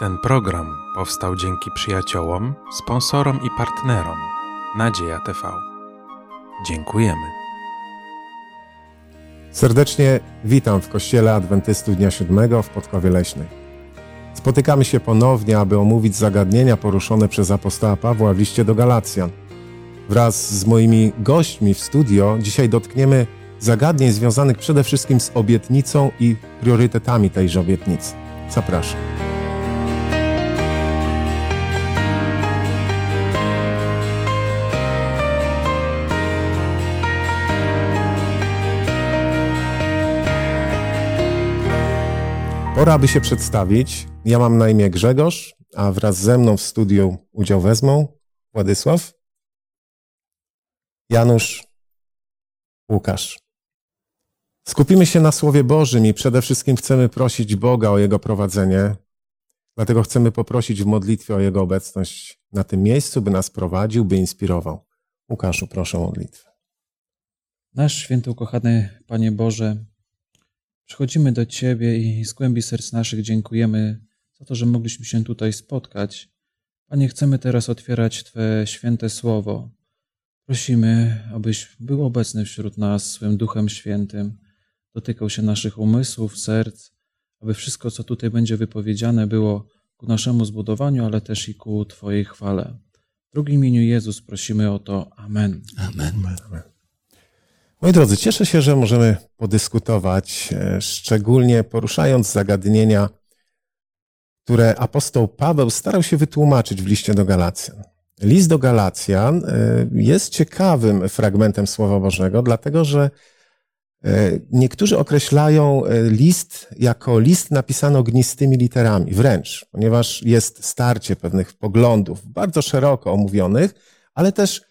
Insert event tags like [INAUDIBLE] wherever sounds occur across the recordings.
Ten program powstał dzięki przyjaciołom, sponsorom i partnerom Nadzieja TV. Dziękujemy. Serdecznie witam w Kościele Adwentystów Dnia Siódmego w Podkowie Leśnej. Spotykamy się ponownie, aby omówić zagadnienia poruszone przez apostoła Pawła w liście do Galacjan. Wraz z moimi gośćmi w studio dzisiaj dotkniemy zagadnień związanych przede wszystkim z obietnicą i priorytetami tejże obietnicy. Zapraszam. Pora, aby się przedstawić. Ja mam na imię Grzegorz, a wraz ze mną w studiu udział wezmą Władysław, Janusz, Łukasz. Skupimy się na Słowie Bożym i przede wszystkim chcemy prosić Boga o Jego prowadzenie. Dlatego chcemy poprosić w modlitwie o Jego obecność na tym miejscu, by nas prowadził, by inspirował. Łukaszu, proszę o modlitwę. Nasz święty ukochany Panie Boże, przychodzimy do Ciebie i z głębi serc naszych dziękujemy za to, że mogliśmy się tutaj spotkać. Panie, chcemy teraz otwierać Twe święte słowo. Prosimy, abyś był obecny wśród nas swym Duchem Świętym, dotykał się naszych umysłów, serc, aby wszystko, co tutaj będzie wypowiedziane, było ku naszemu zbudowaniu, ale też i ku Twojej chwale. W drugim imieniu Jezus prosimy o to. Amen. Amen. Amen. Moi drodzy, cieszę się, że możemy podyskutować, e, szczególnie poruszając zagadnienia, które apostoł Paweł starał się wytłumaczyć w liście do Galacjan. List do Galacjan e, jest ciekawym fragmentem Słowa Bożego, dlatego że e, niektórzy określają list jako list napisany ognistymi literami, wręcz, ponieważ jest starcie pewnych poglądów, bardzo szeroko omówionych, ale też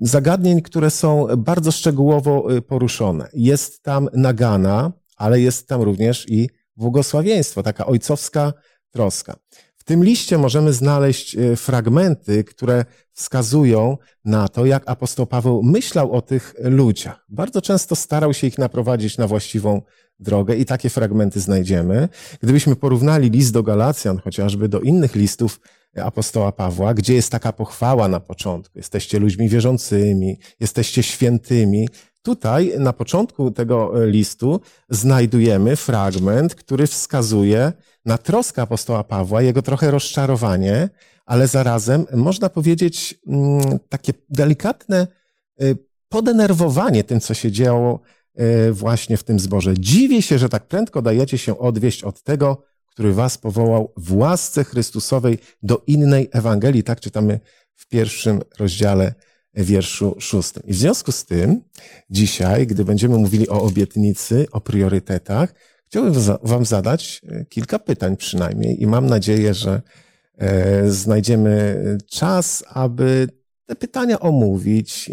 zagadnień, które są bardzo szczegółowo y, poruszone. Jest tam nagana, ale jest tam również i błogosławieństwo, taka ojcowska troska. W tym liście możemy znaleźć y, fragmenty, które wskazują na to, jak apostoł Paweł myślał o tych ludziach. Bardzo często starał się ich naprowadzić na właściwą drogę i takie fragmenty znajdziemy. Gdybyśmy porównali list do Galacjan chociażby do innych listów apostoła Pawła, gdzie jest taka pochwała na początku. Jesteście ludźmi wierzącymi, jesteście świętymi. Tutaj na początku tego listu znajdujemy fragment, który wskazuje na troskę apostoła Pawła, jego trochę rozczarowanie, ale zarazem można powiedzieć mm, takie delikatne y, podenerwowanie tym, co się działo właśnie w tym zborze. Dziwię się, że tak prędko dajecie się odwieść od tego, który was powołał w łasce Chrystusowej do innej Ewangelii. Tak czytamy w pierwszym rozdziale wierszu szóstym. I w związku z tym dzisiaj, gdy będziemy mówili o obietnicy, o priorytetach, chciałbym wam zadać e, kilka pytań przynajmniej i mam nadzieję, że e, znajdziemy czas, aby te pytania omówić,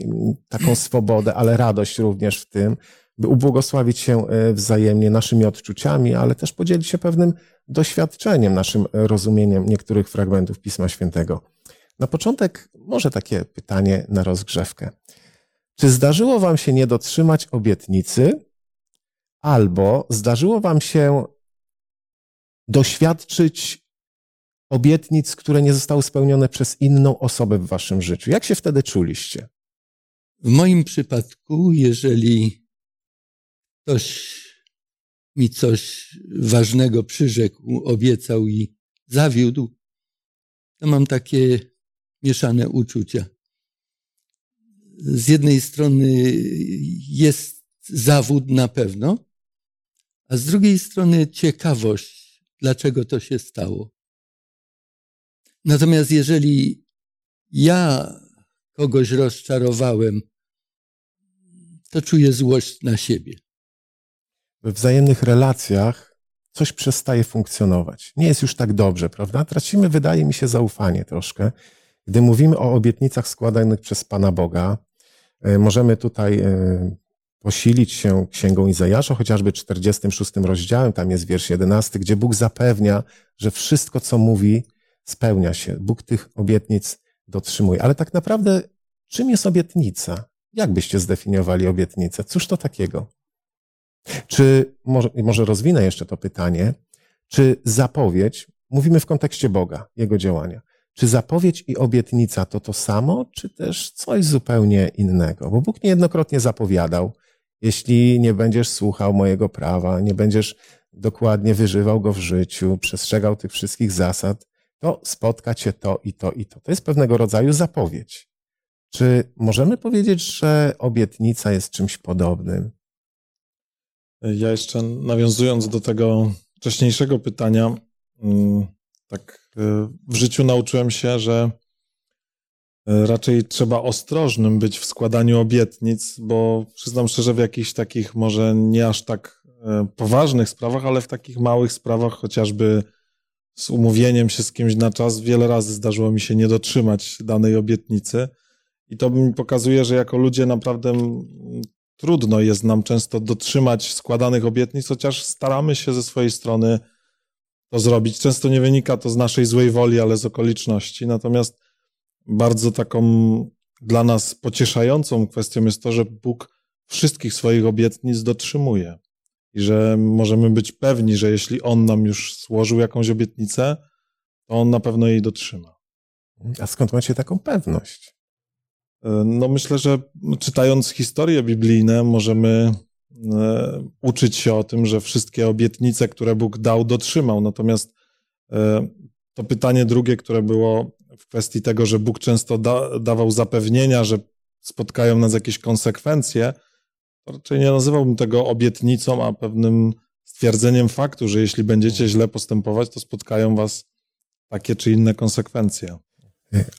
taką swobodę, ale radość również w tym, by ubłogosławić się e, wzajemnie naszymi odczuciami, ale też podzielić się pewnym doświadczeniem, naszym rozumieniem niektórych fragmentów Pisma Świętego. Na początek może takie pytanie na rozgrzewkę. Czy zdarzyło Wam się nie dotrzymać obietnicy, albo zdarzyło Wam się doświadczyć obietnic, które nie zostały spełnione przez inną osobę w Waszym życiu? Jak się wtedy czuliście? W moim przypadku, jeżeli ktoś mi coś ważnego przyrzekł, obiecał i zawiódł, to mam takie mieszane uczucia. Z jednej strony jest zawód na pewno, a z drugiej strony ciekawość, dlaczego to się stało. Natomiast jeżeli ja kogoś rozczarowałem, to czuję złość na siebie we wzajemnych relacjach coś przestaje funkcjonować. Nie jest już tak dobrze, prawda? Tracimy, wydaje mi się, zaufanie troszkę. Gdy mówimy o obietnicach składanych przez Pana Boga, e, możemy tutaj e, posilić się Księgą Izajasza, chociażby 46 rozdziałem, tam jest wiersz 11, gdzie Bóg zapewnia, że wszystko, co mówi, spełnia się. Bóg tych obietnic dotrzymuje. Ale tak naprawdę, czym jest obietnica? Jak byście zdefiniowali obietnicę? Cóż to takiego? Czy, może, może rozwinę jeszcze to pytanie, czy zapowiedź mówimy w kontekście Boga, Jego działania. Czy zapowiedź i obietnica to to samo, czy też coś zupełnie innego? Bo Bóg niejednokrotnie zapowiadał, jeśli nie będziesz słuchał mojego prawa, nie będziesz dokładnie wyżywał go w życiu, przestrzegał tych wszystkich zasad, to spotka cię to i to i to. To jest pewnego rodzaju zapowiedź. Czy możemy powiedzieć, że obietnica jest czymś podobnym? Ja jeszcze nawiązując do tego wcześniejszego pytania, mm, tak e, w życiu nauczyłem się, że e, raczej trzeba ostrożnym być w składaniu obietnic, bo przyznam szczerze, w jakichś takich może nie aż tak e, poważnych sprawach, ale w takich małych sprawach, chociażby z umówieniem się z kimś na czas, wiele razy zdarzyło mi się nie dotrzymać danej obietnicy. I to mi pokazuje, że jako ludzie naprawdę trudno jest nam często dotrzymać składanych obietnic, chociaż staramy się ze swojej strony to zrobić. Często nie wynika to z naszej złej woli, ale z okoliczności. Natomiast bardzo taką dla nas pocieszającą kwestią jest to, że Bóg wszystkich swoich obietnic dotrzymuje. I że możemy być pewni, że jeśli On nam już złożył jakąś obietnicę, to On na pewno jej dotrzyma. A skąd macie taką pewność? E, no myślę, że czytając historie biblijne możemy e, uczyć się o tym, że wszystkie obietnice, które Bóg dał, dotrzymał. Natomiast e, to pytanie drugie, które było w kwestii tego, że Bóg często da, dawał zapewnienia, że spotkają nas jakieś konsekwencje, raczej nie nazywałbym tego obietnicą, a pewnym stwierdzeniem faktu, że jeśli będziecie źle postępować, to spotkają was takie czy inne konsekwencje.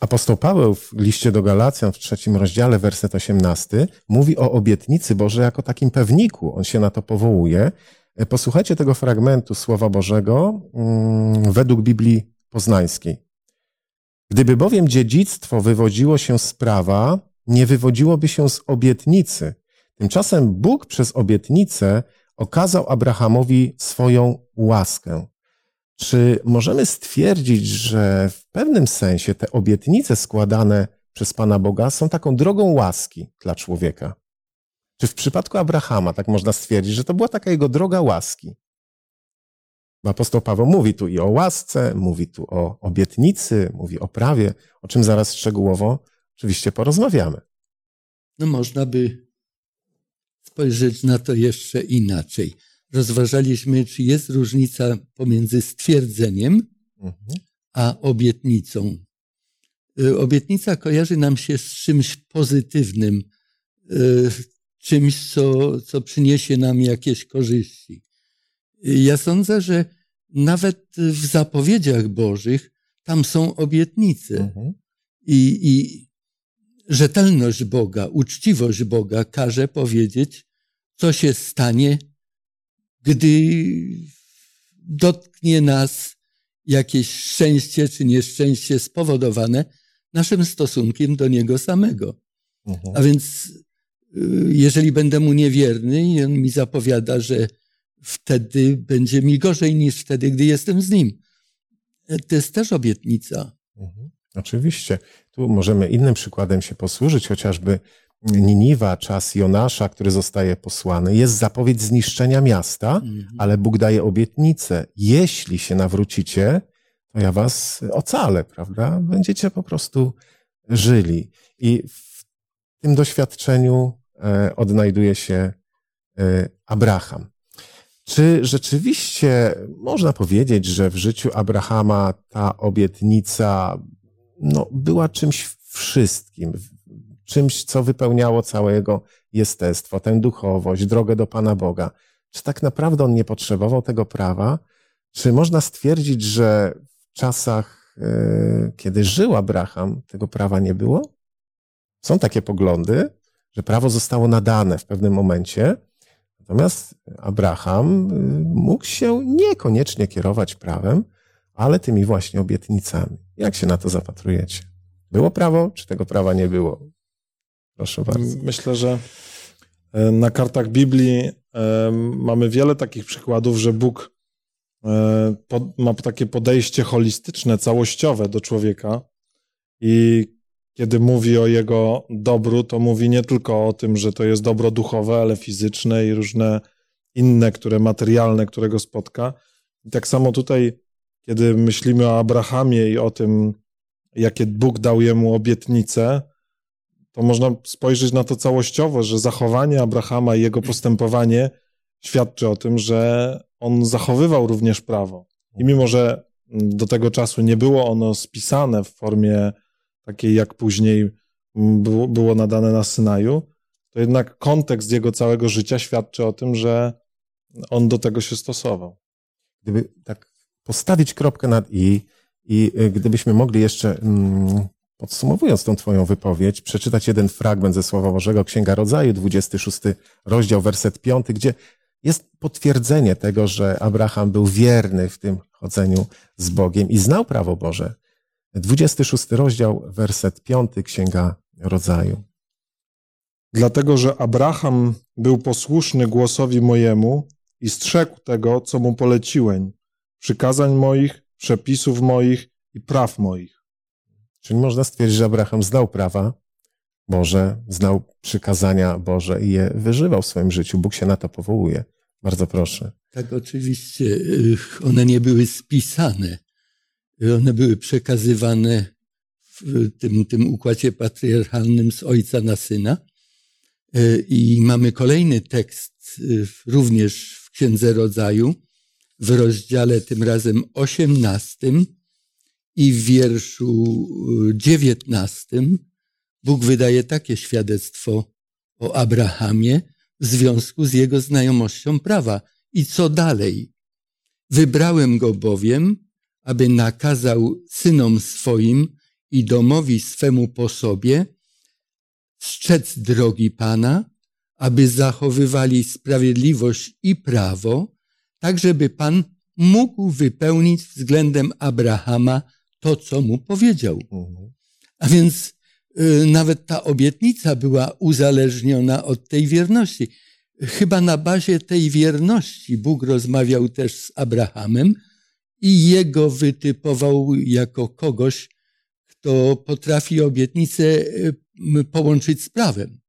Apostoł Paweł w liście do Galacjan w trzecim rozdziale, werset 18, mówi o obietnicy Bożej jako takim pewniku. On się na to powołuje. Posłuchajcie tego fragmentu Słowa Bożego mm, według Biblii Poznańskiej. Gdyby bowiem dziedzictwo wywodziło się z prawa, nie wywodziłoby się z obietnicy. Tymczasem Bóg przez obietnicę okazał Abrahamowi swoją łaskę. Czy możemy stwierdzić, że w pewnym sensie te obietnice składane przez Pana Boga są taką drogą łaski dla człowieka? Czy w przypadku Abrahama tak można stwierdzić, że to była taka jego droga łaski? Bo apostoł Paweł mówi tu i o łasce, mówi tu o obietnicy, mówi o prawie, o czym zaraz szczegółowo oczywiście porozmawiamy. No można by spojrzeć na to jeszcze inaczej rozważaliśmy, czy jest różnica pomiędzy stwierdzeniem mhm. a obietnicą. Y, obietnica kojarzy nam się z czymś pozytywnym, y, czymś, co, co przyniesie nam jakieś korzyści. Ja sądzę, że nawet w zapowiedziach Bożych tam są obietnice. Mhm. I, I rzetelność Boga, uczciwość Boga każe powiedzieć, co się stanie, gdy dotknie nas jakieś szczęście czy nieszczęście spowodowane naszym stosunkiem do Niego samego. Mhm. A więc, y, jeżeli będę Mu niewierny i On mi zapowiada, że wtedy będzie mi gorzej niż wtedy, gdy jestem z Nim. To jest też obietnica. Mhm. Oczywiście. Tu możemy innym przykładem się posłużyć, chociażby Niniwa, czas Jonasza, który zostaje posłany, jest zapowiedź zniszczenia miasta, mhm. ale Bóg daje obietnicę. Jeśli się nawrócicie, to ja was ocalę, prawda? Będziecie po prostu żyli. I w tym doświadczeniu e, odnajduje się e, Abraham. Czy rzeczywiście można powiedzieć, że w życiu Abrahama ta obietnica no, była czymś wszystkim, czymś, co wypełniało całe jego jestestwo, tę duchowość, drogę do Pana Boga. Czy tak naprawdę on nie potrzebował tego prawa? Czy można stwierdzić, że w czasach, e, kiedy żył Abraham, tego prawa nie było? Są takie poglądy, że prawo zostało nadane w pewnym momencie, natomiast Abraham e, mógł się niekoniecznie kierować prawem, ale tymi właśnie obietnicami. Jak się na to zapatrujecie? Było prawo, czy tego prawa nie było? Proszę bardzo. Myślę, że e, na kartach Biblii e, mamy wiele takich przykładów, że Bóg e, ma takie podejście holistyczne, całościowe do człowieka i kiedy mówi o jego dobru, to mówi nie tylko o tym, że to jest dobro duchowe, ale fizyczne i różne inne, które materialne, którego spotka. I tak samo tutaj, kiedy myślimy o Abrahamie i o tym, jakie Bóg dał jemu obietnice, to można spojrzeć na to całościowo, że zachowanie Abrahama i jego postępowanie świadczy o tym, że on zachowywał również prawo. I mimo, że do tego czasu nie było ono spisane w formie takiej, jak później było, było nadane na Synaju, to jednak kontekst jego całego życia świadczy o tym, że on do tego się stosował. Gdyby tak postawić kropkę nad i i y, gdybyśmy mogli jeszcze, mm, podsumowując tą Twoją wypowiedź, przeczytać jeden fragment ze Słowa Bożego, Księga Rodzaju, 26 rozdział, werset 5, gdzie jest potwierdzenie tego, że Abraham był wierny w tym chodzeniu z Bogiem i znał prawo Boże. 26 rozdział, werset 5, Księga Rodzaju. Dlatego, że Abraham był posłuszny głosowi mojemu i strzegł tego, co mu poleciłem, przykazań moich przepisów moich i praw moich. Czyli można stwierdzić, że Abraham znał prawa Boże, znał przykazania Boże i je wyżywał w swoim życiu. Bóg się na to powołuje. Bardzo proszę. Tak, oczywiście. Y, one nie były spisane. One były przekazywane w tym, tym układzie patriarchalnym z ojca na syna. Y, I mamy kolejny tekst, y, również w Księdze Rodzaju, w rozdziale tym razem osiemnastym i w wierszu dziewiętnastym Bóg wydaje takie świadectwo o Abrahamie w związku z jego znajomością prawa. I co dalej? Wybrałem go bowiem, aby nakazał synom swoim i domowi swemu po sobie strzec drogi Pana, aby zachowywali sprawiedliwość i prawo, tak żeby Pan mógł wypełnić względem Abrahama to, co mu powiedział. Mhm. A więc y, nawet ta obietnica była uzależniona od tej wierności. Chyba na bazie tej wierności Bóg rozmawiał też z Abrahamem i jego wytypował jako kogoś, kto potrafi obietnicę y, połączyć z prawem.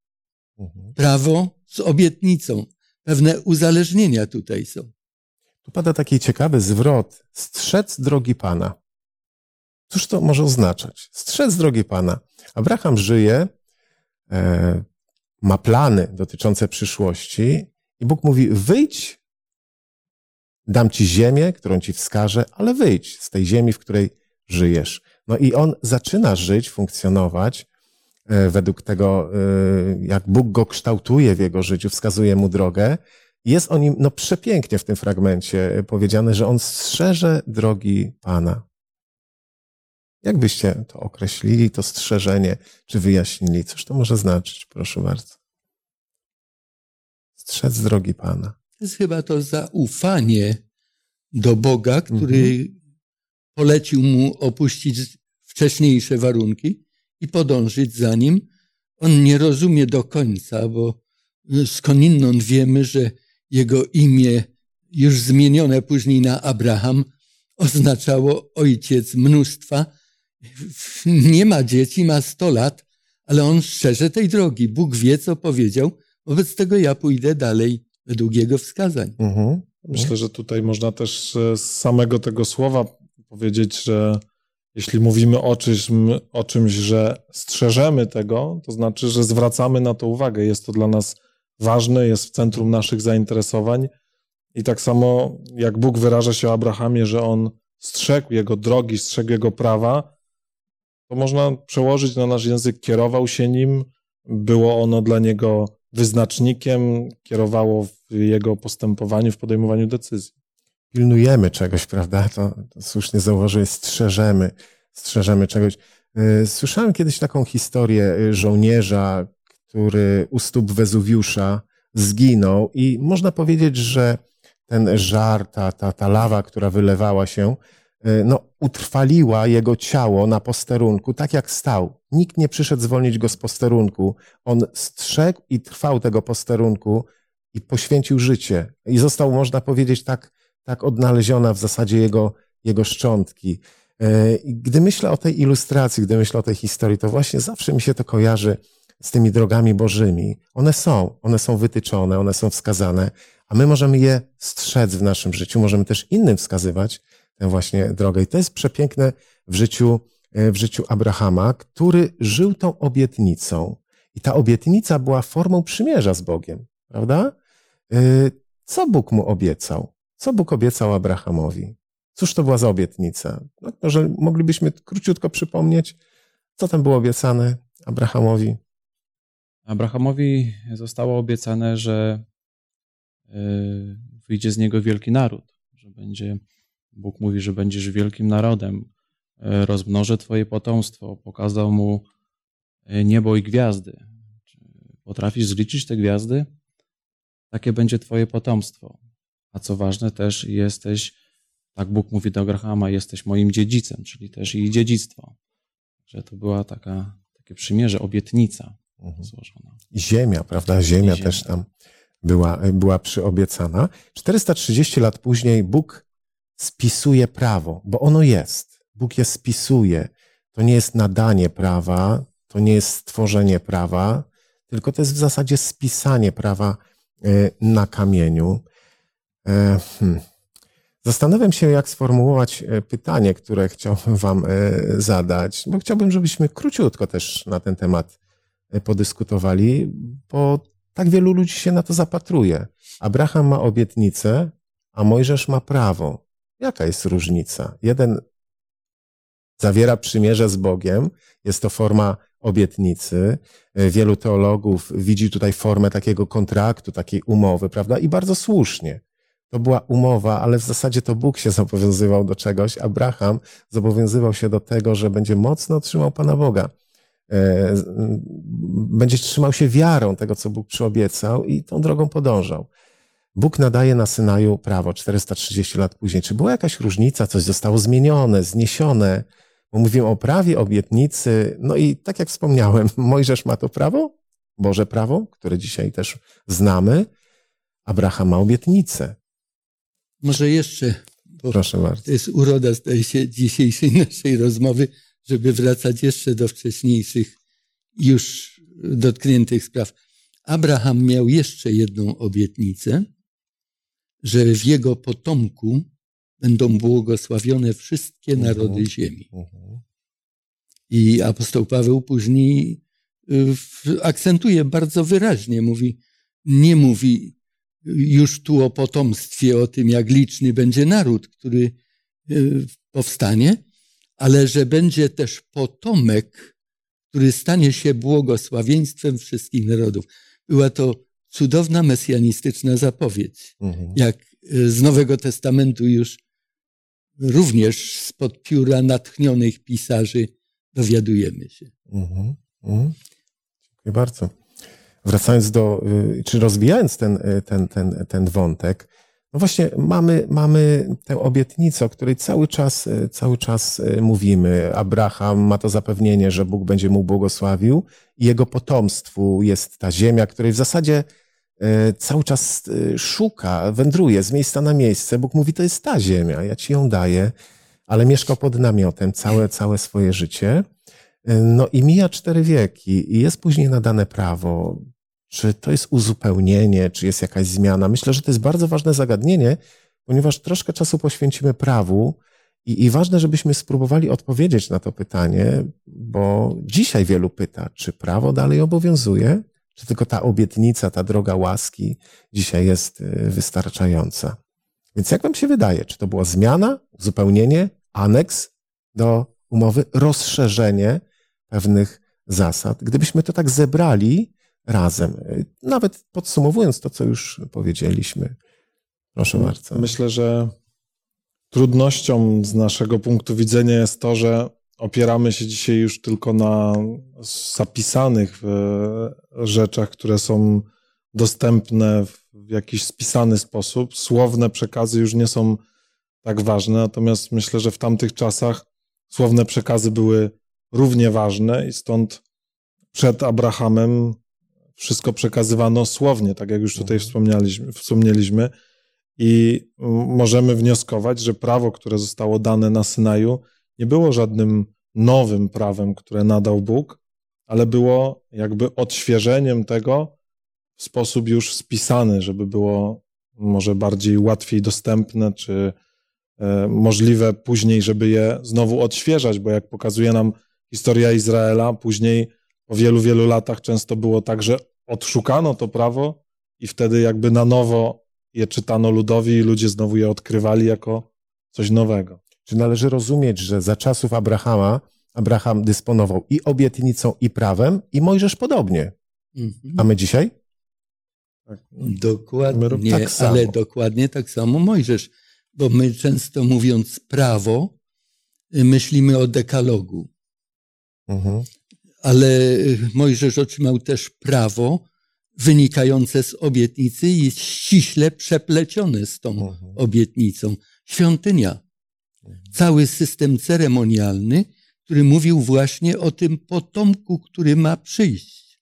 Mhm. Prawo z obietnicą. Pewne uzależnienia tutaj są. Tu pada taki ciekawy zwrot. Strzec drogi Pana. Cóż to może oznaczać? Strzec drogi Pana. Abraham żyje, e, ma plany dotyczące przyszłości i Bóg mówi: wyjdź, dam ci ziemię, którą ci wskażę, ale wyjdź z tej ziemi, w której żyjesz. No i on zaczyna żyć, funkcjonować e, według tego, e, jak Bóg go kształtuje w jego życiu, wskazuje mu drogę. Jest o nim no, przepięknie w tym fragmencie powiedziane, że on strzeże drogi Pana. Jak byście to określili, to strzeżenie, czy wyjaśnili? Cóż to może znaczyć? Proszę bardzo. Strzec drogi Pana. To jest chyba to zaufanie do Boga, który mhm. polecił mu opuścić wcześniejsze warunki i podążyć za nim. On nie rozumie do końca, bo skądinąd wiemy, że jego imię, już zmienione później na Abraham, oznaczało ojciec mnóstwa. [LAUGHS] Nie ma dzieci, ma sto lat, ale on szczerze tej drogi. Bóg wie, co powiedział, wobec tego ja pójdę dalej według jego wskazań. Mhm. Myślę, że tutaj można też z samego tego słowa powiedzieć, że jeśli mówimy o czymś, o czymś, że strzeżemy tego, to znaczy, że zwracamy na to uwagę. Jest to dla nas ważny, jest w centrum naszych zainteresowań. I tak samo jak Bóg wyraża się o Abrahamie, że on strzegł jego drogi, strzegł jego prawa, to można przełożyć na nasz język, kierował się nim, było ono dla niego wyznacznikiem, kierowało w jego postępowaniu, w podejmowaniu decyzji. Pilnujemy czegoś, prawda? To, to słusznie zauważyłeś, strzeżemy, strzeżemy czegoś. Y, słyszałem kiedyś taką historię y, żołnierza, który u stóp Wezuwiusza zginął i można powiedzieć, że ten żar, ta, ta, ta lawa, która wylewała się, no, utrwaliła jego ciało na posterunku, tak jak stał. Nikt nie przyszedł zwolnić go z posterunku. On strzegł i trwał tego posterunku i poświęcił życie. I został, można powiedzieć, tak, tak odnaleziona w zasadzie jego, jego szczątki. Y, gdy myślę o tej ilustracji, gdy myślę o tej historii, to właśnie zawsze mi się to kojarzy z tymi drogami Bożymi. One są, one są wytyczone, one są wskazane, a my możemy je strzec w naszym życiu, możemy też innym wskazywać tę właśnie drogę. I to jest przepiękne w życiu, w życiu Abrahama, który żył tą obietnicą. I ta obietnica była formą przymierza z Bogiem, prawda? Co Bóg mu obiecał? Co Bóg obiecał Abrahamowi? Cóż to była za obietnica? No, może moglibyśmy króciutko przypomnieć, co tam było obiecane Abrahamowi? Abrahamowi zostało obiecane, że y, wyjdzie z niego wielki naród, że będzie, Bóg mówi, że będziesz wielkim narodem, y, rozmnożę twoje potomstwo, pokazał mu y, niebo i gwiazdy. Potrafisz zliczyć te gwiazdy? Takie będzie twoje potomstwo. A co ważne, też jesteś, tak Bóg mówi do Abrahama, jesteś moim dziedzicem, czyli też i dziedzictwo. Że to była taka, takie przymierze, obietnica mhm. złożona. Ziemia, prawda? Ziemia, Ziemia, też tam była, była przyobiecana. 430 lat później Bóg spisuje prawo, bo ono jest. Bóg je spisuje. To nie jest nadanie prawa, to nie jest stworzenie prawa, tylko to jest w zasadzie spisanie prawa e, na kamieniu. E, hmm. Zastanawiam się, jak sformułować e, pytanie, które chciałbym Wam zadać, bo chciałbym, żebyśmy króciutko też na ten temat podyskutowali, bo tak wielu ludzi się na to zapatruje. Abraham ma obietnicę, a Mojżesz ma prawo. Jaka jest różnica? Jeden zawiera przymierze z Bogiem, jest to forma obietnicy. Wielu teologów widzi tutaj formę takiego kontraktu, takiej umowy, prawda? I bardzo słusznie. To była umowa, ale w zasadzie to Bóg się [LAUGHS] zobowiązywał do czegoś. Abraham zobowiązywał się do tego, że będzie mocno trzymał Pana Boga. E, będzie trzymał się wiarą tego, co Bóg przyobiecał i tą drogą podążał. Bóg nadaje na Synaju prawo 430 lat później. Czy była jakaś różnica? Coś zostało zmienione, zniesione? Bo mówimy o prawie, obietnicy. No i tak jak wspomniałem, [LAUGHS] Mojżesz ma to prawo, Boże prawo, które dzisiaj też znamy. Abraham ma obietnicę. Może jeszcze, Proszę bardzo. to jest uroda, dzisiejszej [LAUGHS] naszej rozmowy, żeby wracać jeszcze do wcześniejszych już dotkniętych spraw. Abraham miał jeszcze jedną obietnicę, że w jego potomku będą błogosławione wszystkie mhm. narody ziemi. Mhm. I apostoł Paweł później y, akcentuje bardzo wyraźnie, mówi, nie mówi już tu o potomstwie, o tym, jak liczny będzie naród, który y, powstanie, ale że będzie też potomek, który stanie się błogosławieństwem wszystkich narodów. Była to cudowna mesjanistyczna zapowiedź, mhm. jak y, z Nowego Testamentu już również spod pióra natchnionych pisarzy dowiadujemy się. Mhm. Mhm. Dziękuję bardzo wracając do, y, czy rozwijając ten, y, ten, ten, ten wątek, no właśnie mamy, mamy tę obietnicę, o której cały czas, y, cały czas mówimy. Abraham ma to zapewnienie, że Bóg będzie mu błogosławił i jego potomstwu jest ta ziemia, której w zasadzie cały czas szuka, wędruje z miejsca na miejsce. Bóg mówi, to jest ta ziemia, ja ci ją daję, ale mieszkał pod namiotem całe, całe swoje życie. No i mija cztery wieki i jest później nadane prawo. Czy to jest uzupełnienie, czy jest jakaś zmiana? Myślę, że to jest bardzo ważne zagadnienie, ponieważ troszkę czasu poświęcimy prawu i, i ważne, żebyśmy spróbowali odpowiedzieć na to pytanie, bo dzisiaj wielu pyta, czy prawo dalej obowiązuje, czy tylko ta obietnica, ta droga łaski dzisiaj jest y, wystarczająca. Więc jak wam się wydaje, czy to była zmiana, uzupełnienie, aneks do umowy, rozszerzenie pewnych zasad? Gdybyśmy to tak zebrali, razem. Nawet podsumowując to, co już powiedzieliśmy. Proszę bardzo. Myślę, że trudnością z naszego punktu widzenia jest to, że opieramy się dzisiaj już tylko na zapisanych rzeczach, które są dostępne w jakiś spisany sposób. Słowne przekazy już nie są tak ważne, natomiast myślę, że w tamtych czasach słowne przekazy były równie ważne i stąd przed Abrahamem wszystko przekazywano słownie, tak jak już tutaj mhm. wspomnieliśmy, wspomnieliśmy. I możemy wnioskować, że prawo, które zostało dane na Synaju, nie było żadnym nowym prawem, które nadał Bóg, ale było jakby odświeżeniem tego w sposób już spisany, żeby było może bardziej łatwiej dostępne, czy e, możliwe później, żeby je znowu odświeżać, bo jak pokazuje nam historia Izraela, później po wielu, wielu latach często było tak, że odszukano to prawo i wtedy jakby na nowo je czytano ludowi i ludzie znowu je odkrywali jako coś nowego. Czy należy rozumieć, że za czasów Abrahama Abraham dysponował i obietnicą, i prawem, i Mojżesz podobnie. Mhm. A my dzisiaj? Dokładnie, tak samo. ale dokładnie tak samo Mojżesz, bo my często mówiąc prawo, y, myślimy o dekalogu, Mhm. Ale y, Mojżesz otrzymał też prawo wynikające z obietnicy i jest ściśle przeplecione z tą Mhm. obietnicą. Świątynia. Cały system ceremonialny, który mówił właśnie o tym potomku, który ma przyjść.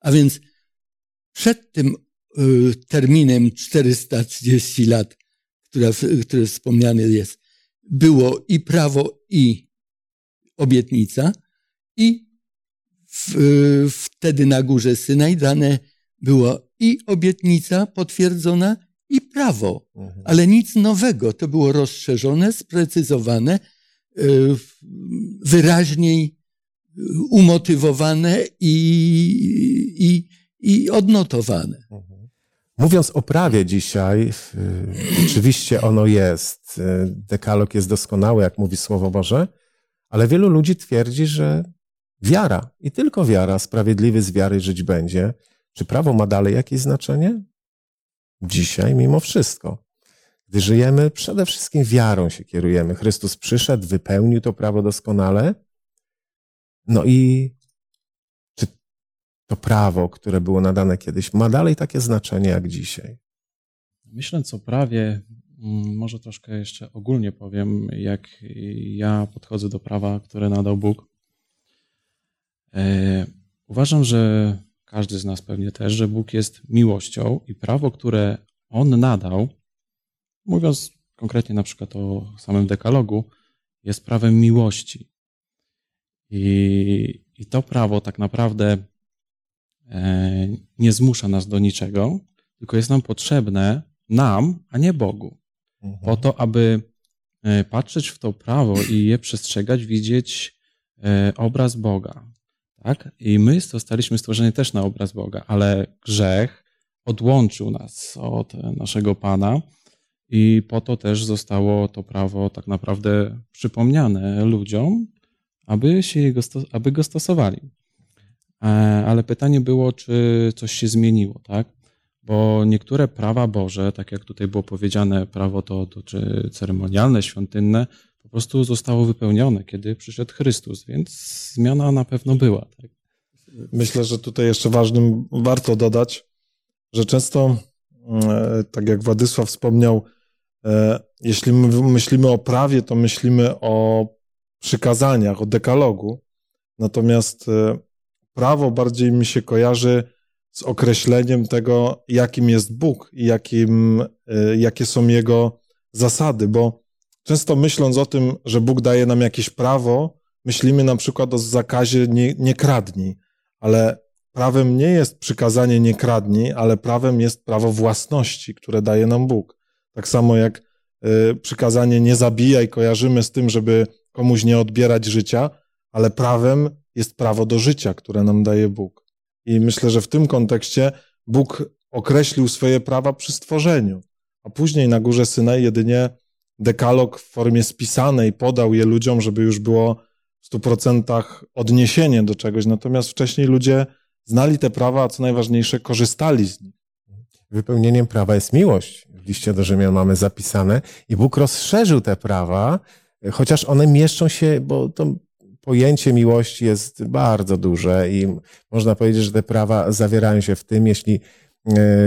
A więc przed tym y, terminem 430 lat, która, który wspomniany jest, było i prawo, i obietnica, i wtedy na górze Synaj dane była i obietnica potwierdzona, i prawo Mhm. ale nic nowego. To było rozszerzone, sprecyzowane, y, wyraźniej y, umotywowane i, i, i odnotowane. Mhm. Mówiąc o prawie dzisiaj, oczywiście ono jest, y, dekalog jest doskonały, jak mówi Słowo Boże, ale wielu ludzi twierdzi, że wiara i tylko wiara, sprawiedliwy z wiary żyć będzie. Czy prawo ma dalej jakieś znaczenie? Dzisiaj, mimo wszystko. Gdy żyjemy, przede wszystkim wiarą się kierujemy. Chrystus przyszedł, wypełnił to prawo doskonale. No i czy to prawo, które było nadane kiedyś, ma dalej takie znaczenie jak dzisiaj? Myśląc o prawie, mm, może troszkę jeszcze ogólnie powiem, jak ja podchodzę do prawa, które nadał Bóg. E, Uważam, że każdy z nas pewnie też, że Bóg jest miłością i prawo, które On nadał, mówiąc konkretnie na przykład o samym dekalogu, jest prawem miłości. I, i to prawo tak naprawdę e, nie zmusza nas do niczego, tylko jest nam potrzebne, nam, a nie Bogu. Po to, aby e, patrzeć w to prawo i je przestrzegać, widzieć obraz Boga. Tak? I my zostaliśmy stworzeni też na obraz Boga, ale grzech odłączył nas od naszego Pana i po to też zostało to prawo tak naprawdę przypomniane ludziom, aby, się aby go stosowali. E, Ale pytanie było, czy coś się zmieniło, tak? Bo niektóre prawa Boże, tak jak tutaj było powiedziane, prawo to, to czy ceremonialne, świątynne, po prostu zostało wypełnione, kiedy przyszedł Chrystus, więc zmiana na pewno była. Tak? Myślę, że tutaj jeszcze ważnym warto dodać, że często, e, tak jak Władysław wspomniał, e, jeśli my myślimy o prawie, to myślimy o przykazaniach, o dekalogu. Natomiast e, prawo bardziej mi się kojarzy z określeniem tego, jakim jest Bóg i jakim, jakie są jego zasady, bo często myśląc o tym, że Bóg daje nam jakieś prawo, myślimy na przykład o zakazie nie, nie kradnij, ale prawem nie jest przykazanie nie kradnij, ale prawem jest prawo własności, które daje nam Bóg. Tak samo jak y, przykazanie nie zabijaj kojarzymy z tym, żeby komuś nie odbierać życia, ale prawem jest prawo do życia, które nam daje Bóg. I myślę, że w tym kontekście Bóg określił swoje prawa przy stworzeniu, a później na górze Synaj jedynie dekalog w formie spisanej podał je ludziom, żeby już było w stu procentach odniesienie do czegoś. Natomiast wcześniej ludzie znali te prawa, a co najważniejsze, korzystali z nich. Wypełnieniem prawa jest miłość. W liście do Rzymian mamy zapisane i Bóg rozszerzył te prawa, chociaż one mieszczą się, bo to pojęcie miłości jest bardzo duże i można powiedzieć, że te prawa zawierają się w tym, jeśli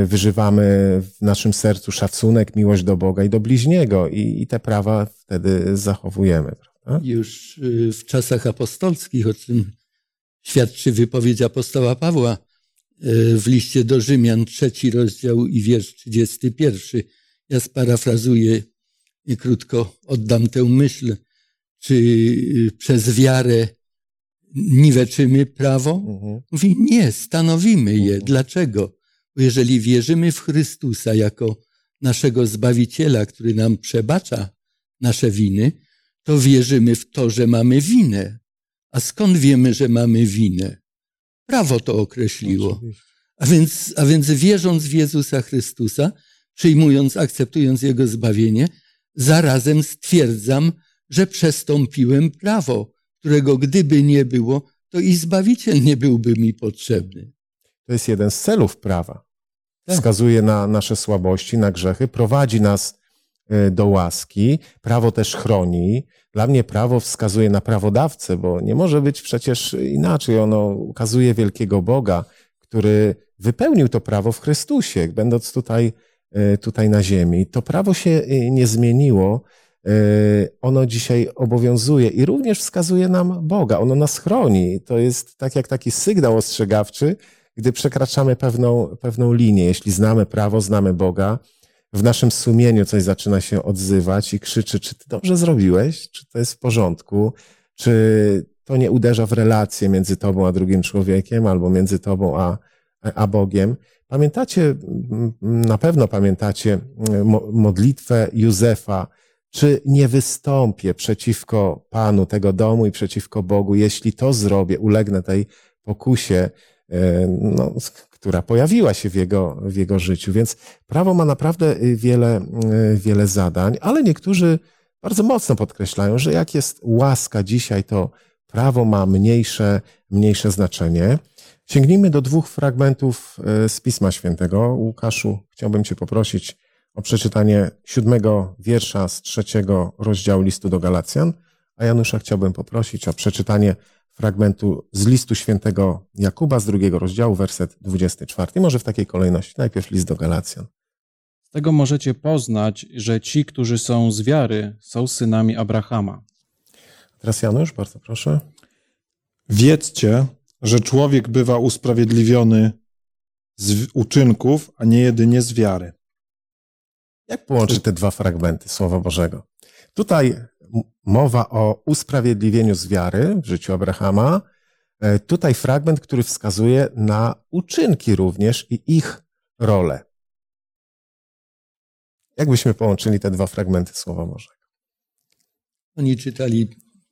wyżywamy w naszym sercu szacunek, miłość do Boga i do bliźniego i, i te prawa wtedy zachowujemy. Prawda? Już y, w czasach apostolskich, o czym świadczy wypowiedź apostoła Pawła y, w liście do Rzymian, trzeci rozdział i wiersz 31. Ja sparafrazuję i krótko oddam tę myśl. Czy y, przez wiarę niweczymy prawo? Mhm. Mówi, nie, stanowimy je. Mhm. Dlaczego? Jeżeli wierzymy w Chrystusa jako naszego Zbawiciela, który nam przebacza nasze winy, to wierzymy w to, że mamy winę. A skąd wiemy, że mamy winę? Prawo to określiło. A więc, a więc wierząc w Jezusa Chrystusa, przyjmując, akceptując Jego zbawienie, zarazem stwierdzam, że przestąpiłem prawo, którego gdyby nie było, to i Zbawiciel nie byłby mi potrzebny. To jest jeden z celów prawa. Tak. Wskazuje na nasze słabości, na grzechy, prowadzi nas e, do łaski. Prawo też chroni. Dla mnie prawo wskazuje na prawodawcę, bo nie może być przecież inaczej. Ono ukazuje wielkiego Boga, który wypełnił to prawo w Chrystusie, będąc tutaj, e, tutaj na ziemi. To prawo się e, nie zmieniło. Ono dzisiaj obowiązuje i również wskazuje nam Boga. Ono nas chroni. To jest tak jak taki sygnał ostrzegawczy, gdy przekraczamy pewną, pewną linię, jeśli znamy prawo, znamy Boga, w naszym sumieniu coś zaczyna się odzywać i krzyczy, czy ty dobrze zrobiłeś, czy to jest w porządku, czy to nie uderza w relacje między tobą a drugim człowiekiem, albo między tobą a, a Bogiem. Pamiętacie, na pewno pamiętacie modlitwę Józefa, czy nie wystąpię przeciwko Panu tego domu i przeciwko Bogu, jeśli to zrobię, ulegnę tej pokusie, no, która pojawiła się w jego, w jego życiu. Więc prawo ma naprawdę wiele, e, wiele zadań, ale niektórzy bardzo mocno podkreślają, że jak jest łaska dzisiaj, to prawo ma mniejsze, mniejsze znaczenie. Sięgnijmy do dwóch fragmentów e, z Pisma Świętego. Łukaszu, chciałbym Cię poprosić o przeczytanie siódmego wiersza z trzeciego rozdziału listu do Galacjan, a Janusza chciałbym poprosić o przeczytanie fragmentu z listu świętego Jakuba z drugiego rozdziału, werset 24. Może w takiej kolejności. Najpierw list do Galacjan. Z tego możecie poznać, że ci, którzy są z wiary, są synami Abrahama. Teraz Janusz, bardzo proszę. Wiedzcie, że człowiek bywa usprawiedliwiony z uczynków, a nie jedynie z wiary. Jak połączyć te dwa fragmenty Słowa Bożego? Tutaj mowa o usprawiedliwieniu z wiary w życiu Abrahama. E, tutaj fragment, który wskazuje na uczynki również i ich rolę. Jakbyśmy połączyli te dwa fragmenty Słowa Bożego? Oni czytali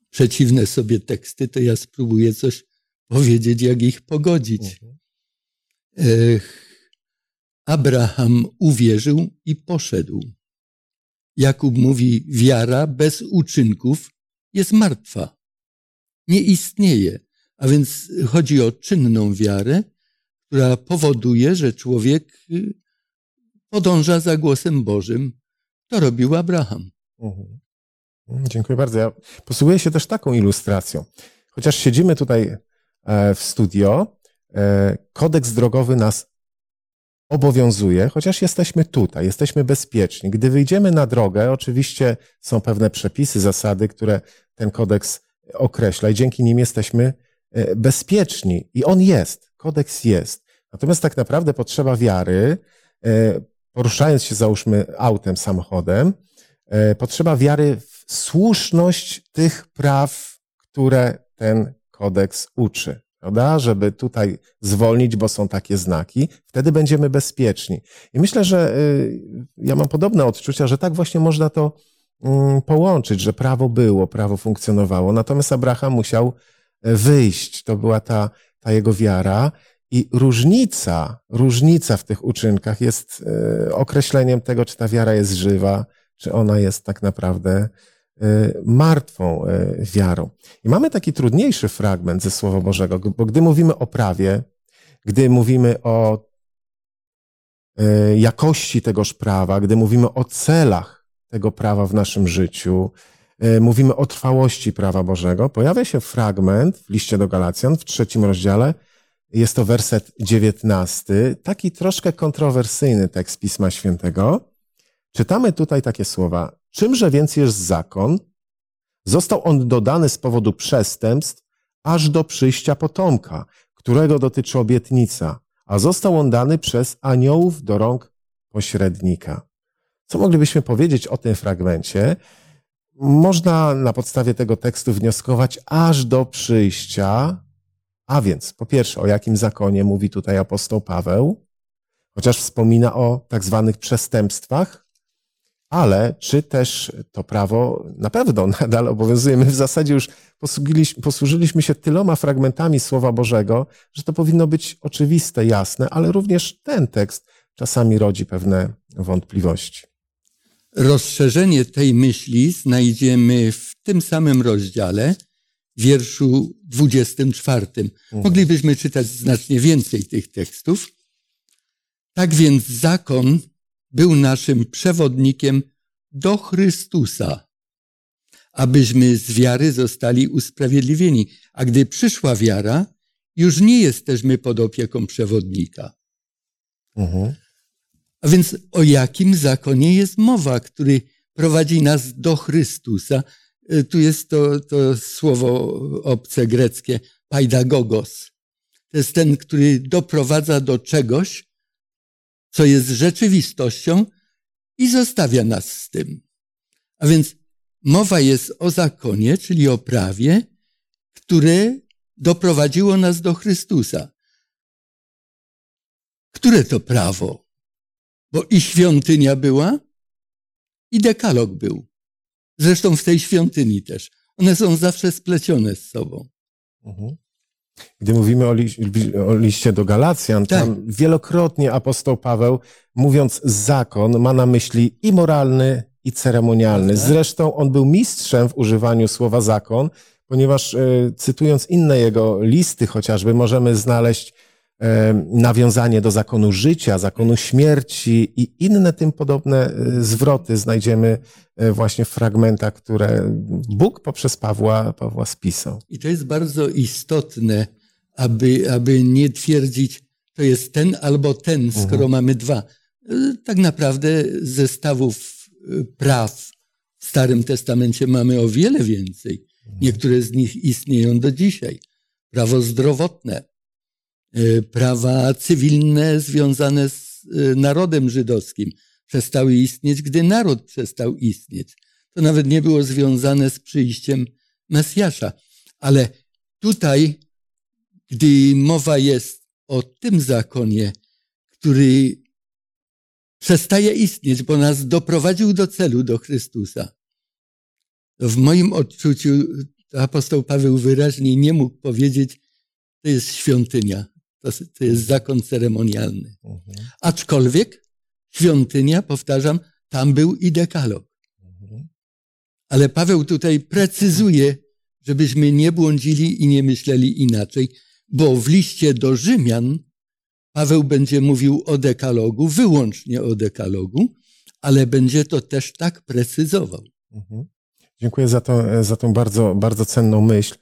przeciwne sobie teksty, to ja spróbuję coś powiedzieć, jak ich pogodzić. Mhm. Abraham uwierzył i poszedł. Jakub mówi, wiara bez uczynków jest martwa. Nie istnieje. A więc chodzi o czynną wiarę, która powoduje, że człowiek y, podąża za głosem Bożym. To robił Abraham. Mhm. Dziękuję bardzo. Ja posługuję się też taką ilustracją. Chociaż siedzimy tutaj e, w studio, e, kodeks drogowy nas obowiązuje, chociaż jesteśmy tutaj, jesteśmy bezpieczni. Gdy wyjdziemy na drogę, oczywiście są pewne przepisy, zasady, które ten kodeks określa i dzięki nim jesteśmy e, bezpieczni. I on jest, kodeks jest. Natomiast tak naprawdę potrzeba wiary, e, poruszając się załóżmy autem, samochodem, e, potrzeba wiary w słuszność tych praw, które ten kodeks uczy prawda? Żeby tutaj zwolnić, bo są takie znaki, wtedy będziemy bezpieczni. I myślę, że y, ja mam podobne odczucia, że tak właśnie można to mm, połączyć, że prawo było, prawo funkcjonowało, natomiast Abraham musiał e, wyjść. To była ta, ta jego wiara. I różnica, różnica w tych uczynkach jest e, określeniem tego, czy ta wiara jest żywa, czy ona jest tak naprawdę martwą y, wiarą. I mamy taki trudniejszy fragment ze Słowa Bożego, bo gdy mówimy o prawie, gdy mówimy o y, jakości tegoż prawa, gdy mówimy o celach tego prawa w naszym życiu, mówimy o trwałości prawa Bożego, pojawia się fragment w liście do Galacjan w trzecim rozdziale, jest to werset dziewiętnasty, taki troszkę kontrowersyjny tekst Pisma Świętego. Czytamy tutaj takie słowa. Czymże więc jest zakon? Został on dodany z powodu przestępstw aż do przyjścia potomka, którego dotyczy obietnica, a został on dany przez aniołów do rąk pośrednika. Co moglibyśmy powiedzieć o tym fragmencie? Można na podstawie tego tekstu wnioskować aż do przyjścia, a więc po pierwsze, o jakim zakonie mówi tutaj apostoł Paweł, chociaż wspomina o tak zwanych przestępstwach, ale czy też to prawo na pewno [LAUGHS] nadal obowiązuje? My w zasadzie już posłużyliśmy, się tyloma fragmentami Słowa Bożego, że to powinno być oczywiste, jasne, ale również ten tekst czasami rodzi pewne wątpliwości. Rozszerzenie tej myśli znajdziemy w tym samym rozdziale, wierszu 24. Mhm. Moglibyśmy czytać znacznie więcej tych tekstów. Tak więc zakon był naszym przewodnikiem do Chrystusa, abyśmy z wiary zostali usprawiedliwieni. A gdy przyszła wiara, już nie jesteśmy pod opieką przewodnika. Mhm. A więc o jakim zakonie jest mowa, który prowadzi nas do Chrystusa? E, tu jest to, to słowo obce greckie, paidagogos. To jest ten, który doprowadza do czegoś, co jest rzeczywistością i zostawia nas z tym. A więc mowa jest o zakonie, czyli o prawie, które doprowadziło nas do Chrystusa. Które to prawo? Bo i świątynia była, i dekalog był. Zresztą w tej świątyni też. One są zawsze splecione z sobą. Mhm. Gdy mówimy o, o liście do Galacjan, tak. tam wielokrotnie apostoł Paweł, mówiąc zakon, ma na myśli i moralny, i ceremonialny. Tak. Zresztą on był mistrzem w używaniu słowa zakon, ponieważ e, cytując inne jego listy chociażby, możemy znaleźć nawiązanie do zakonu życia, zakonu śmierci i inne tym podobne e, zwroty znajdziemy właśnie w fragmentach, które Bóg poprzez Pawła, Pawła spisał. I to jest bardzo istotne, aby, aby nie twierdzić, to jest ten albo ten, skoro mhm. mamy dwa. Tak naprawdę zestawów praw w Starym Testamencie mamy o wiele więcej. Niektóre z nich istnieją do dzisiaj. Prawo zdrowotne, prawa cywilne związane z e, narodem żydowskim przestały istnieć, gdy naród przestał istnieć. To nawet nie było związane z przyjściem Mesjasza. Ale tutaj, gdy mowa jest o tym zakonie, który przestaje istnieć, bo nas doprowadził do celu, do Chrystusa. W moim odczuciu apostoł Paweł wyraźnie nie mógł powiedzieć, to jest świątynia, to, to jest zakon ceremonialny. Mhm. Aczkolwiek świątynia, powtarzam, tam był i dekalog. Mhm. Ale Paweł tutaj precyzuje, żebyśmy nie błądzili i nie myśleli inaczej, bo w liście do Rzymian Paweł będzie mówił o dekalogu, wyłącznie o dekalogu, ale będzie to też tak precyzował. Mhm. Dziękuję za, to, za tą bardzo, bardzo cenną myśl.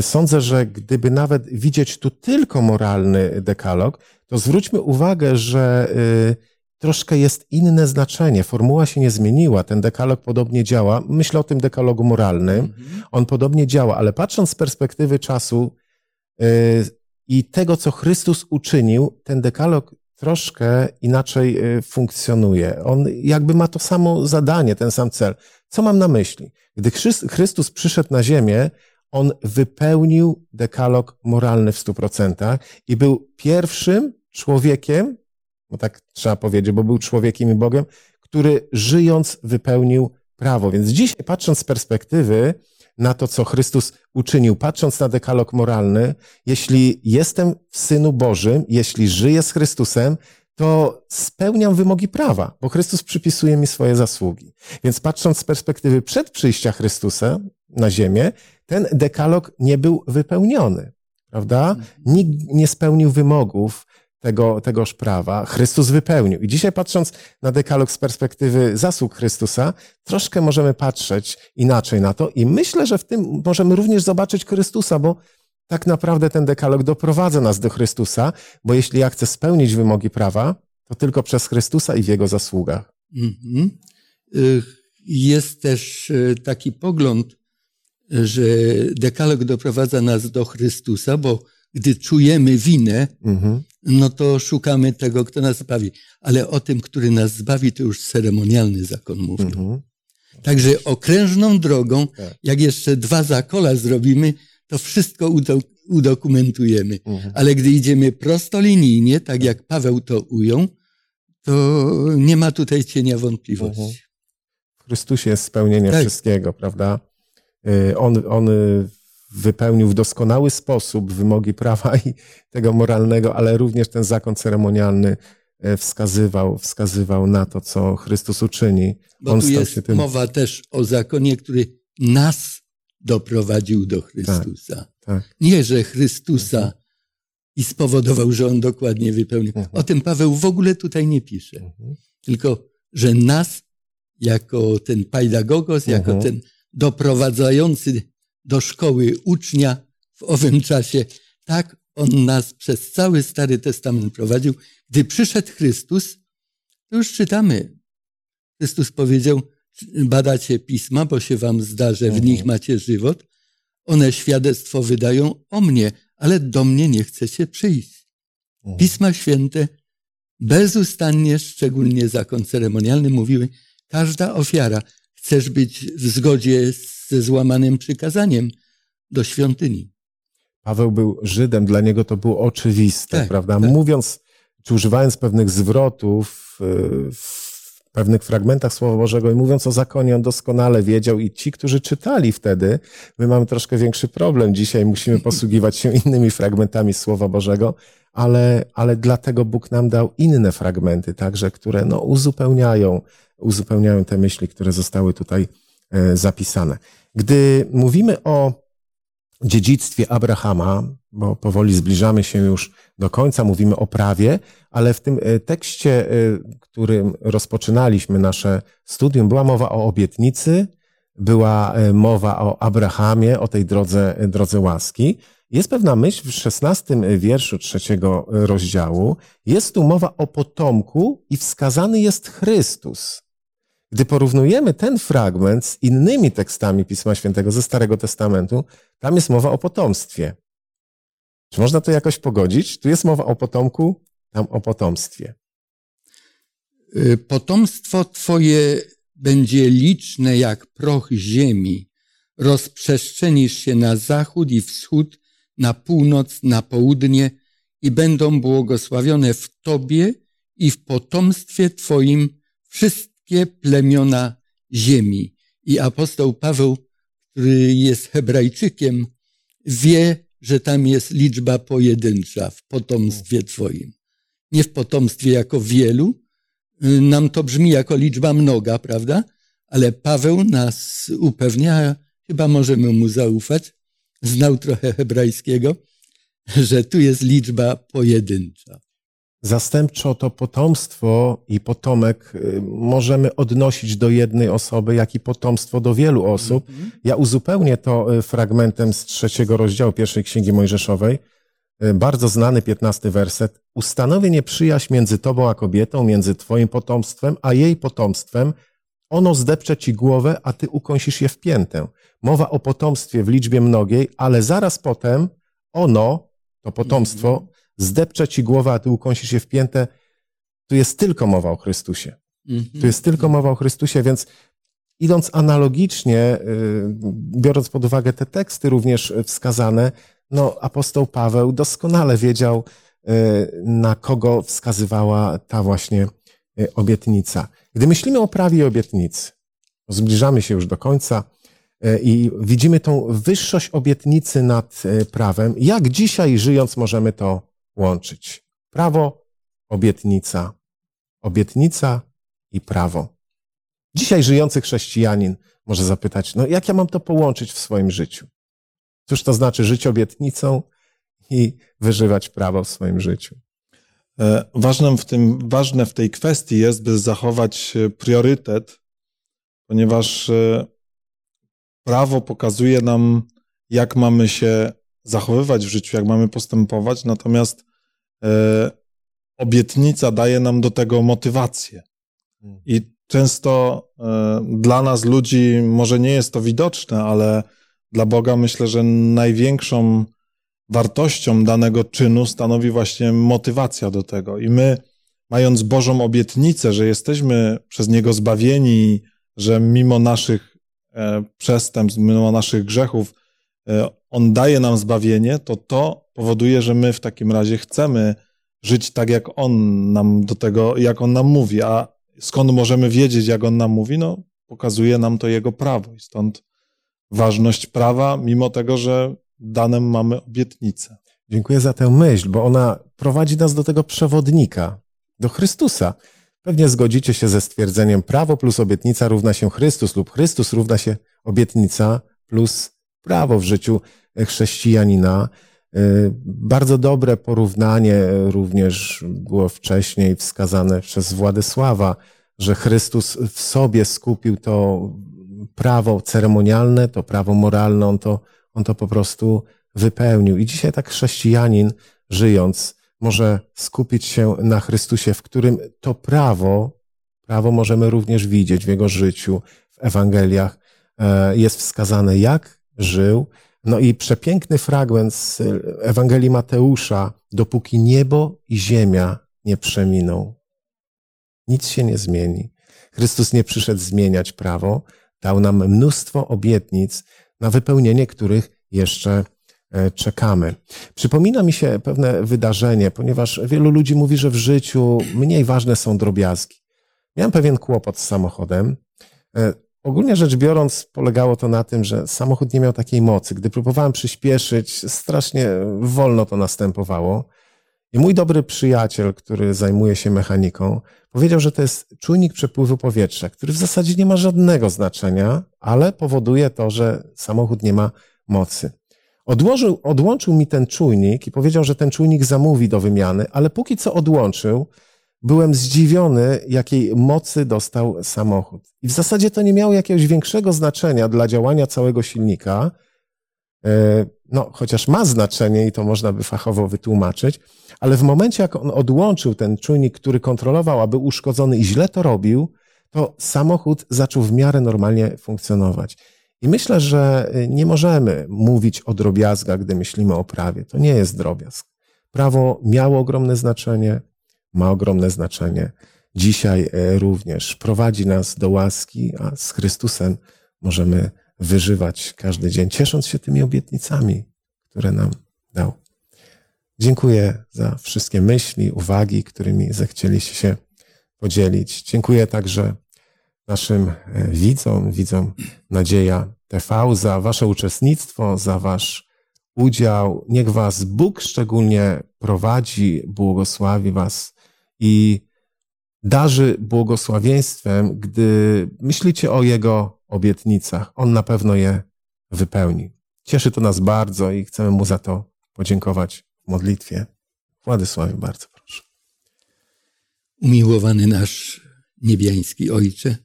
Sądzę, że gdyby nawet widzieć tu tylko moralny dekalog, to zwróćmy uwagę, że y, troszkę jest inne znaczenie. Formuła się nie zmieniła. Ten dekalog podobnie działa. Myślę o tym dekalogu moralnym. Mhm. On podobnie działa, ale patrząc z perspektywy czasu, y, i tego, co Chrystus uczynił, ten dekalog troszkę inaczej y, funkcjonuje. On jakby ma to samo zadanie, ten sam cel. Co mam na myśli? Gdy Chrystus przyszedł na ziemię, on wypełnił dekalog moralny w stu procentach i był pierwszym człowiekiem, no tak trzeba powiedzieć, bo był człowiekiem i Bogiem, który żyjąc wypełnił prawo. Więc dzisiaj, patrząc z perspektywy, na to, co Chrystus uczynił, patrząc na dekalog moralny, jeśli jestem w Synu Bożym, jeśli żyję z Chrystusem, to spełniam wymogi prawa, bo Chrystus przypisuje mi swoje zasługi. Więc patrząc z perspektywy przed przyjścia Chrystusa na ziemię, ten dekalog nie był wypełniony, prawda? Nikt nie spełnił wymogów tego, tegoż prawa Chrystus wypełnił. I dzisiaj patrząc na dekalog z perspektywy zasług Chrystusa, troszkę możemy patrzeć inaczej na to i myślę, że w tym możemy również zobaczyć Chrystusa, bo tak naprawdę ten dekalog doprowadza nas do Chrystusa, bo jeśli ja chcę spełnić wymogi prawa, to tylko przez Chrystusa i w Jego zasługach. Mhm. Jest też y, taki pogląd, że dekalog doprowadza nas do Chrystusa, bo gdy czujemy winę, mhm. no to szukamy tego, kto nas zbawi. Ale o tym, który nas zbawi, to już ceremonialny zakon mówi. Mhm. Także okrężną drogą, tak. jak jeszcze dwa zakola zrobimy, to wszystko udokumentujemy. Mhm. Ale gdy idziemy prostolinijnie, tak jak Paweł to ujął, to nie ma tutaj cienia wątpliwości. Mhm. Chrystusie jest spełnienie Tak. wszystkiego, prawda? Y, On, on wypełnił w doskonały sposób wymogi prawa i tego moralnego, ale również ten zakon ceremonialny y, wskazywał, wskazywał na to, co Chrystus uczyni. Bo On tu jest tym- mowa też o zakonie, który nas doprowadził do Chrystusa. Tak. Nie, że Chrystusa i spowodował, że on dokładnie wypełnił. Mhm. O tym Paweł w ogóle tutaj nie pisze. Mhm. Tylko, że nas, jako ten pedagogos, jako Mhm. ten doprowadzający do szkoły ucznia w owym czasie, tak on nas przez cały Stary Testament prowadził. Gdy przyszedł Chrystus, to już czytamy. Chrystus powiedział, badacie pisma, bo się wam zda, że w Mhm. nich macie żywot. One świadectwo wydają o mnie, ale do mnie nie chcecie przyjść. Mhm. Pisma Święte bezustannie, szczególnie zakon ceremonialny, mówiły, każda ofiara, chcesz być w zgodzie ze złamanym przykazaniem do świątyni. Paweł był Żydem, dla niego to było oczywiste, Tak, prawda? tak. Mówiąc, czy używając pewnych zwrotów y, w pewnych fragmentach Słowa Bożego i mówiąc o zakonie, on doskonale wiedział i ci, którzy czytali wtedy, my mamy troszkę większy problem. Dzisiaj musimy [LAUGHS] posługiwać się innymi fragmentami Słowa Bożego, ale, ale dlatego Bóg nam dał inne fragmenty, także, które no, uzupełniają, uzupełniają te myśli, które zostały tutaj e, zapisane. Gdy mówimy o dziedzictwie Abrahama, bo powoli zbliżamy się już do końca, mówimy o prawie, ale w tym e, tekście, e, którym rozpoczynaliśmy nasze studium, była mowa o obietnicy, była mowa o Abrahamie, o tej drodze, drodze łaski. Jest pewna myśl w szesnastym wierszu trzeciego rozdziału. Jest tu mowa o potomku i wskazany jest Chrystus. Gdy porównujemy ten fragment z innymi tekstami Pisma Świętego ze Starego Testamentu, tam jest mowa o potomstwie. Czy można to jakoś pogodzić? Tu jest mowa o potomku, tam o potomstwie. Y, Potomstwo Twoje będzie liczne jak proch ziemi. Rozprzestrzenisz się na zachód i wschód, na północ, na południe i będą błogosławione w Tobie i w potomstwie Twoim wszystkie plemiona ziemi. I apostoł Paweł, który jest Hebrajczykiem, wie, że tam jest liczba pojedyncza w potomstwie Twoim. Nie w potomstwie jako wielu, y, nam to brzmi jako liczba mnoga, prawda? Ale Paweł nas upewnia, chyba możemy mu zaufać, znał trochę hebrajskiego, [LAUGHS] że tu jest liczba pojedyncza. Zastępczo to potomstwo i potomek y, możemy odnosić do jednej osoby, jak i potomstwo do wielu osób. Ja uzupełnię to y, fragmentem z trzeciego rozdziału pierwszej Księgi Mojżeszowej. Y, Bardzo znany piętnasty werset. Ustanowię nieprzyjaźń między tobą a kobietą, między twoim potomstwem a jej potomstwem. Ono zdepcze ci głowę, a ty ukąsisz je w piętę. Mowa o potomstwie w liczbie mnogiej, ale zaraz potem ono, to potomstwo, zdepcze ci głowę, a ty ukąsisz je w piętę. Tu jest tylko mowa o Chrystusie. Tu jest tylko mowa o Chrystusie, więc idąc analogicznie, y, biorąc pod uwagę te teksty również wskazane, no apostoł Paweł doskonale wiedział, y, na kogo wskazywała ta właśnie y, obietnica. Gdy myślimy o prawie i obietnicy, zbliżamy się już do końca i widzimy tą wyższość obietnicy nad prawem, jak dzisiaj żyjąc możemy to łączyć? Prawo, obietnica, obietnica i prawo. Dzisiaj żyjący chrześcijanin może zapytać, no jak ja mam to połączyć w swoim życiu? Cóż to znaczy żyć obietnicą i wyżywać prawo w swoim życiu? E, Ważnym w tym, ważne w tej kwestii jest, by zachować e, priorytet, ponieważ e, prawo pokazuje nam, jak mamy się zachowywać w życiu, jak mamy postępować, natomiast obietnica daje nam do tego motywację. I często e, dla nas ludzi może nie jest to widoczne, ale dla Boga myślę, że największą wartością danego czynu stanowi właśnie motywacja do tego. I my, mając Bożą obietnicę, że jesteśmy przez Niego zbawieni, że mimo naszych e, przestępstw, mimo naszych grzechów, e, On daje nam zbawienie, to to powoduje, że my w takim razie chcemy żyć tak, jak On nam do tego, jak On nam mówi. A skąd możemy wiedzieć, jak On nam mówi? No, pokazuje nam to Jego prawo. I stąd ważność prawa, mimo tego, że danem mamy obietnicę. Dziękuję za tę myśl, bo ona prowadzi nas do tego przewodnika, do Chrystusa. Pewnie zgodzicie się ze stwierdzeniem prawo plus obietnica równa się Chrystus lub Chrystus równa się obietnica plus prawo w życiu chrześcijanina. Y, bardzo dobre porównanie również było wcześniej wskazane przez Władysława, że Chrystus w sobie skupił to prawo ceremonialne, to prawo moralne, on to, on to po prostu wypełnił. I dzisiaj tak chrześcijanin, żyjąc, może skupić się na Chrystusie, w którym to prawo, prawo możemy również widzieć w jego życiu, w Ewangeliach, e, jest wskazane, jak żył. No i przepiękny fragment z Ewangelii Mateusza, dopóki niebo i ziemia nie przeminą. Nic się nie zmieni. Chrystus nie przyszedł zmieniać prawo, dał nam mnóstwo obietnic, na wypełnienie których jeszcze e, czekamy. Przypomina mi się pewne wydarzenie, ponieważ wielu ludzi mówi, że w życiu mniej ważne są drobiazgi. Miałem pewien kłopot z samochodem. Ogólnie rzecz biorąc, polegało to na tym, że samochód nie miał takiej mocy. Gdy próbowałem przyspieszyć, strasznie wolno to następowało. I mój dobry przyjaciel, który zajmuje się mechaniką, powiedział, że to jest czujnik przepływu powietrza, który w zasadzie nie ma żadnego znaczenia, ale powoduje to, że samochód nie ma mocy. Odłożył, odłączył mi ten czujnik i powiedział, że ten czujnik zamówi do wymiany, ale póki co odłączył, byłem zdziwiony, jakiej mocy dostał samochód. I w zasadzie to nie miało jakiegoś większego znaczenia dla działania całego silnika, e, no, chociaż ma znaczenie i to można by fachowo wytłumaczyć, ale w momencie, jak on odłączył ten czujnik, który kontrolował, aby uszkodzony i źle to robił, to samochód zaczął w miarę normalnie funkcjonować. I myślę, że y, nie możemy mówić o drobiazgach, gdy myślimy o prawie. To nie jest drobiazg. Prawo miało ogromne znaczenie, ma ogromne znaczenie. Dzisiaj y, również prowadzi nas do łaski, a z Chrystusem możemy wyżywać każdy dzień, ciesząc się tymi obietnicami, które nam dał. Dziękuję za wszystkie myśli, uwagi, którymi zechcieliście się podzielić. Dziękuję także naszym e, widzom, widzom Nadzieja TV za wasze uczestnictwo, za wasz udział. Niech was Bóg szczególnie prowadzi, błogosławi was i darzy błogosławieństwem, gdy myślicie o Jego obietnicach. On na pewno je wypełni. Cieszy to nas bardzo i chcemy Mu za to podziękować w modlitwie. Władysławie, bardzo proszę. Umiłowany nasz niebiański Ojcze,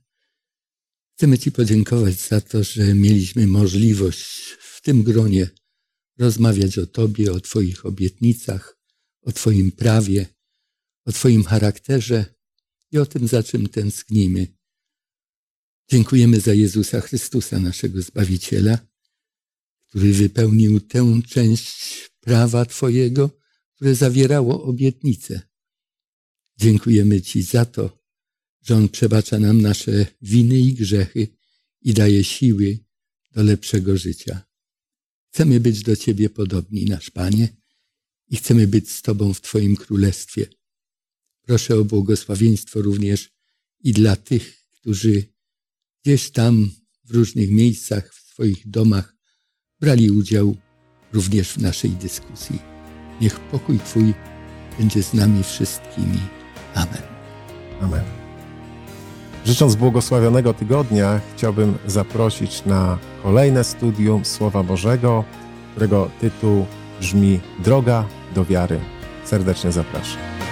chcemy Ci podziękować za to, że mieliśmy możliwość w tym gronie rozmawiać o Tobie, o Twoich obietnicach, o Twoim prawie, o Twoim charakterze i o tym, za czym tęsknimy. Dziękujemy za Jezusa Chrystusa, naszego Zbawiciela, który wypełnił tę część prawa Twojego, które zawierało obietnice. Dziękujemy Ci za to, że On przebacza nam nasze winy i grzechy i daje siły do lepszego życia. Chcemy być do Ciebie podobni, nasz Panie, i chcemy być z Tobą w Twoim Królestwie. Proszę o błogosławieństwo również i dla tych, którzy gdzieś tam w różnych miejscach, w swoich domach brali udział również w naszej dyskusji. Niech pokój Twój będzie z nami wszystkimi. Amen. Amen. Życząc błogosławionego tygodnia, chciałbym zaprosić na kolejne studium Słowa Bożego, którego tytuł brzmi Droga do wiary. Serdecznie zapraszam.